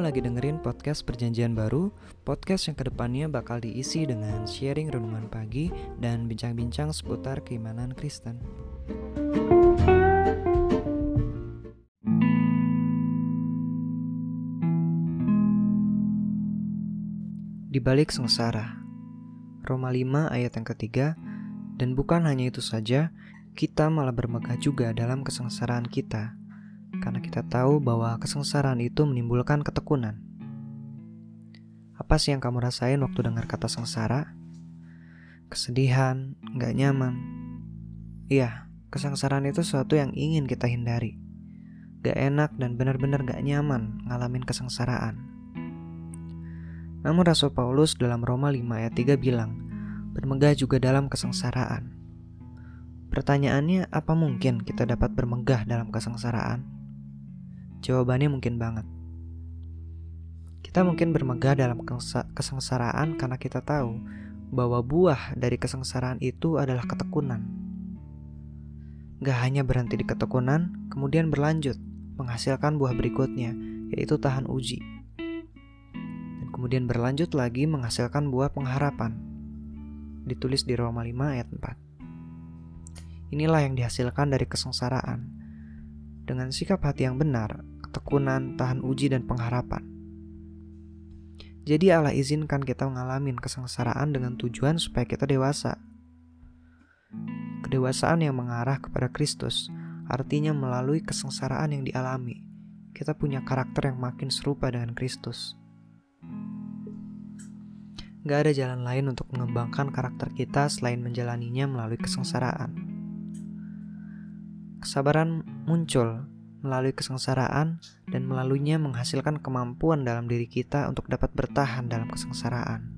lagi dengerin podcast Perjanjian Baru, podcast yang ke depannya bakal diisi dengan sharing renungan pagi dan bincang-bincang seputar keimanan Kristen. Di balik sengsara, Roma 5 ayat yang ketiga, dan bukan hanya itu saja, kita malah bermegah juga dalam kesengsaraan kita karena kita tahu bahwa kesengsaraan itu menimbulkan ketekunan. Apa sih yang kamu rasain waktu dengar kata sengsara? Kesedihan, nggak nyaman. Iya, kesengsaraan itu sesuatu yang ingin kita hindari. Gak enak dan benar-benar gak nyaman ngalamin kesengsaraan. Namun Rasul Paulus dalam Roma 5 ayat 3 bilang, bermegah juga dalam kesengsaraan. Pertanyaannya, apa mungkin kita dapat bermegah dalam kesengsaraan? Jawabannya mungkin banget. Kita mungkin bermegah dalam kesengsaraan karena kita tahu bahwa buah dari kesengsaraan itu adalah ketekunan. Gak hanya berhenti di ketekunan, kemudian berlanjut menghasilkan buah berikutnya, yaitu tahan uji. Dan kemudian berlanjut lagi menghasilkan buah pengharapan. Ditulis di Roma 5 ayat 4. Inilah yang dihasilkan dari kesengsaraan. Dengan sikap hati yang benar, ketekunan, tahan uji, dan pengharapan. Jadi Allah izinkan kita mengalami kesengsaraan dengan tujuan supaya kita dewasa. Kedewasaan yang mengarah kepada Kristus artinya melalui kesengsaraan yang dialami, kita punya karakter yang makin serupa dengan Kristus. Gak ada jalan lain untuk mengembangkan karakter kita selain menjalaninya melalui kesengsaraan. Kesabaran muncul melalui kesengsaraan dan melaluinya menghasilkan kemampuan dalam diri kita untuk dapat bertahan dalam kesengsaraan.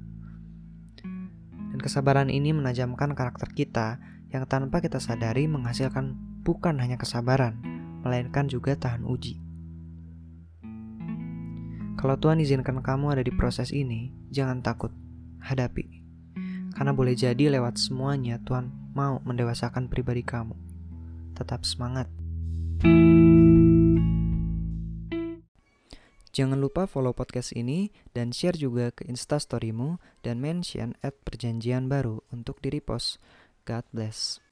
Dan kesabaran ini menajamkan karakter kita yang tanpa kita sadari menghasilkan bukan hanya kesabaran, melainkan juga tahan uji. Kalau Tuhan izinkan kamu ada di proses ini, jangan takut, hadapi. Karena boleh jadi lewat semuanya Tuhan mau mendewasakan pribadi kamu. Tetap semangat. Jangan lupa follow podcast ini dan share juga ke instastorymu dan mention at perjanjian baru untuk di repost. God bless.